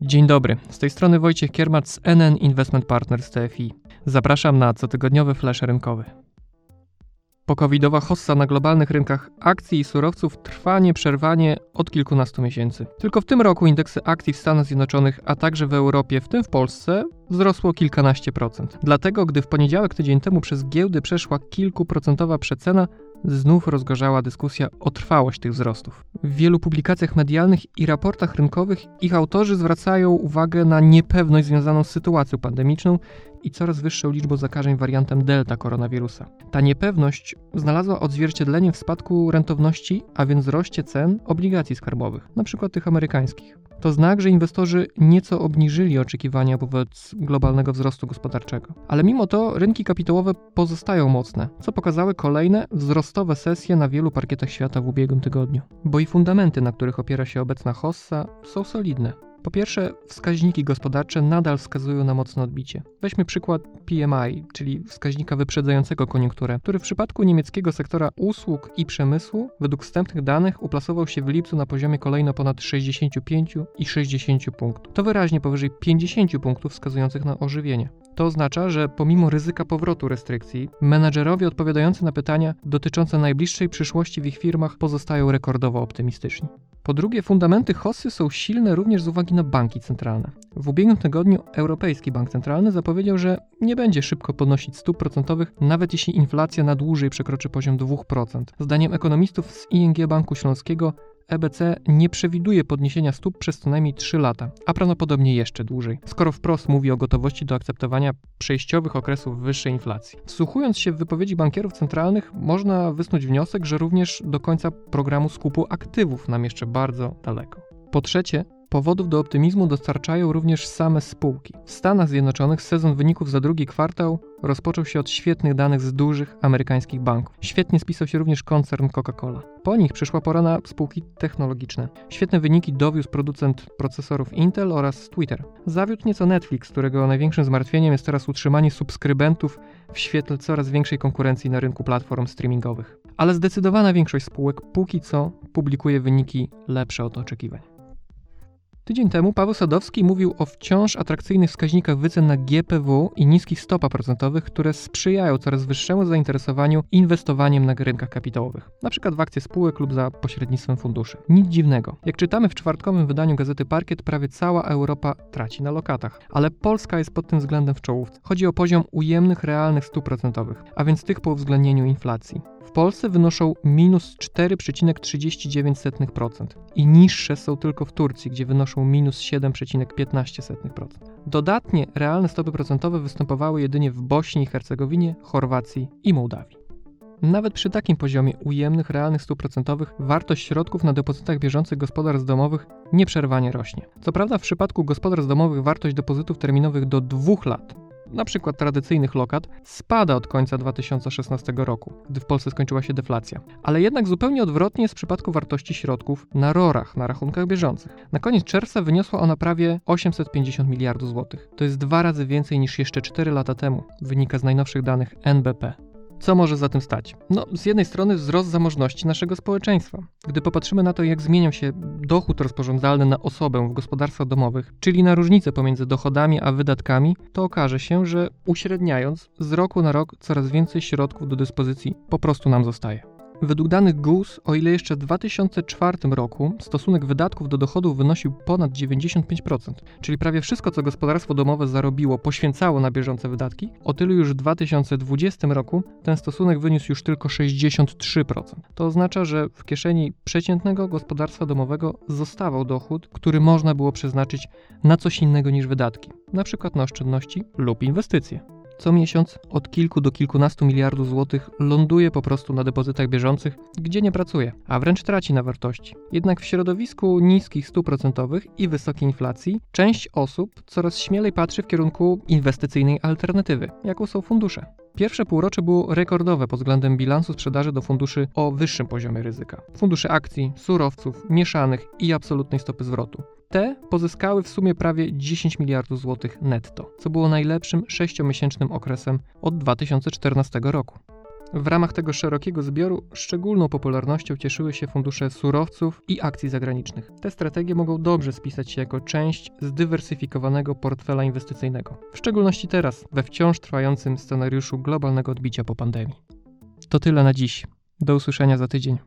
Dzień dobry, z tej strony Wojciech Kiermat z NN Investment Partners TFI. Zapraszam na cotygodniowy flash rynkowy. Pokowidowa hossa na globalnych rynkach akcji i surowców trwa nieprzerwanie od kilkunastu miesięcy. Tylko w tym roku indeksy akcji w Stanach Zjednoczonych, a także w Europie, w tym w Polsce, wzrosło kilkanaście procent. Dlatego, gdy w poniedziałek tydzień temu przez giełdy przeszła kilkuprocentowa przecena, znów rozgorzała dyskusja o trwałość tych wzrostów. W wielu publikacjach medialnych i raportach rynkowych ich autorzy zwracają uwagę na niepewność związaną z sytuacją pandemiczną i coraz wyższą liczbą zakażeń wariantem delta koronawirusa. Ta niepewność znalazła odzwierciedlenie w spadku rentowności, a więc wzroście cen obligacji skarbowych, np. tych amerykańskich. To znak, że inwestorzy nieco obniżyli oczekiwania wobec globalnego wzrostu gospodarczego. Ale mimo to rynki kapitałowe pozostają mocne, co pokazały kolejne wzrostowe sesje na wielu parkietach świata w ubiegłym tygodniu. Bo i fundamenty, na których opiera się obecna hossa, są solidne. Po pierwsze, wskaźniki gospodarcze nadal wskazują na mocne odbicie. Weźmy przykład PMI, czyli wskaźnika wyprzedzającego koniunkturę, który w przypadku niemieckiego sektora usług i przemysłu według wstępnych danych uplasował się w lipcu na poziomie kolejno ponad 65 i 60 punktów. To wyraźnie powyżej 50 punktów wskazujących na ożywienie. To oznacza, że pomimo ryzyka powrotu restrykcji, menadżerowie odpowiadający na pytania dotyczące najbliższej przyszłości w ich firmach pozostają rekordowo optymistyczni. Po drugie, fundamenty hossy są silne również z uwagi na banki centralne. W ubiegłym tygodniu Europejski Bank Centralny zapowiedział, że nie będzie szybko podnosić stóp procentowych, nawet jeśli inflacja na dłużej przekroczy poziom 2%. Zdaniem ekonomistów z ING Banku Śląskiego EBC nie przewiduje podniesienia stóp przez co najmniej 3 lata, a prawdopodobnie jeszcze dłużej, skoro wprost mówi o gotowości do akceptowania przejściowych okresów wyższej inflacji. Wsłuchując się w wypowiedzi bankierów centralnych, można wysnuć wniosek, że również do końca programu skupu aktywów nam jeszcze bardzo daleko. Po trzecie, Powodów do optymizmu dostarczają również same spółki. W Stanach Zjednoczonych sezon wyników za drugi kwartał rozpoczął się od świetnych danych z dużych amerykańskich banków. Świetnie spisał się również koncern Coca-Cola. Po nich przyszła pora na spółki technologiczne. Świetne wyniki dowiózł producent procesorów Intel oraz Twitter. Zawiódł nieco Netflix, którego największym zmartwieniem jest teraz utrzymanie subskrybentów w świetle coraz większej konkurencji na rynku platform streamingowych. Ale zdecydowana większość spółek póki co publikuje wyniki lepsze od oczekiwań. Tydzień temu Paweł Sadowski mówił o wciąż atrakcyjnych wskaźnikach wycen na GPW i niskich stopach procentowych, które sprzyjają coraz wyższemu zainteresowaniu inwestowaniem na rynkach kapitałowych, np. w akcje spółek lub za pośrednictwem funduszy. Nic dziwnego. Jak czytamy w czwartkowym wydaniu gazety Parkiet, prawie cała Europa traci na lokatach, ale Polska jest pod tym względem w czołówce. Chodzi o poziom ujemnych realnych stóp procentowych, a więc tych po uwzględnieniu inflacji w Polsce wynoszą minus 4,39% i niższe są tylko w Turcji, gdzie wynoszą minus 7,15%. Dodatnie realne stopy procentowe występowały jedynie w Bośni i Hercegowinie, Chorwacji i Mołdawii. Nawet przy takim poziomie ujemnych realnych stóp procentowych wartość środków na depozytach bieżących gospodarstw domowych nieprzerwanie rośnie. Co prawda w przypadku gospodarstw domowych wartość depozytów terminowych do 2 lat przykład tradycyjnych lokat, spada od końca 2016 roku, gdy w Polsce skończyła się deflacja. Ale jednak zupełnie odwrotnie jest w przypadku wartości środków na RORach, na rachunkach bieżących. Na koniec czerwca wyniosła ona prawie 850 miliardów złotych. To jest dwa razy więcej niż jeszcze 4 lata temu, wynika z najnowszych danych NBP. Co może za tym stać? No, z jednej strony wzrost zamożności naszego społeczeństwa. Gdy popatrzymy na to, jak zmieniał się dochód rozporządzalny na osobę w gospodarstwach domowych, czyli na różnicę pomiędzy dochodami a wydatkami, to okaże się, że uśredniając, z roku na rok coraz więcej środków do dyspozycji po prostu nam zostaje. Według danych GUS, o ile jeszcze w 2004 roku stosunek wydatków do dochodów wynosił ponad 95%, czyli prawie wszystko, co gospodarstwo domowe zarobiło, poświęcało na bieżące wydatki, o tyle już w 2020 roku ten stosunek wyniósł już tylko 63%. To oznacza, że w kieszeni przeciętnego gospodarstwa domowego zostawał dochód, który można było przeznaczyć na coś innego niż wydatki, np. na oszczędności lub inwestycje co miesiąc od kilku do kilkunastu miliardów złotych ląduje po prostu na depozytach bieżących, gdzie nie pracuje, a wręcz traci na wartości. Jednak w środowisku niskich stóp procentowych i wysokiej inflacji część osób coraz śmielej patrzy w kierunku inwestycyjnej alternatywy, jaką są fundusze. Pierwsze półrocze było rekordowe pod względem bilansu sprzedaży do funduszy o wyższym poziomie ryzyka. Funduszy akcji, surowców, mieszanych i absolutnej stopy zwrotu. Te pozyskały w sumie prawie 10 miliardów złotych netto, co było najlepszym sześciomiesięcznym okresem od 2014 roku. W ramach tego szerokiego zbioru szczególną popularnością cieszyły się fundusze surowców i akcji zagranicznych. Te strategie mogą dobrze spisać się jako część zdywersyfikowanego portfela inwestycyjnego, w szczególności teraz, we wciąż trwającym scenariuszu globalnego odbicia po pandemii. To tyle na dziś. Do usłyszenia za tydzień.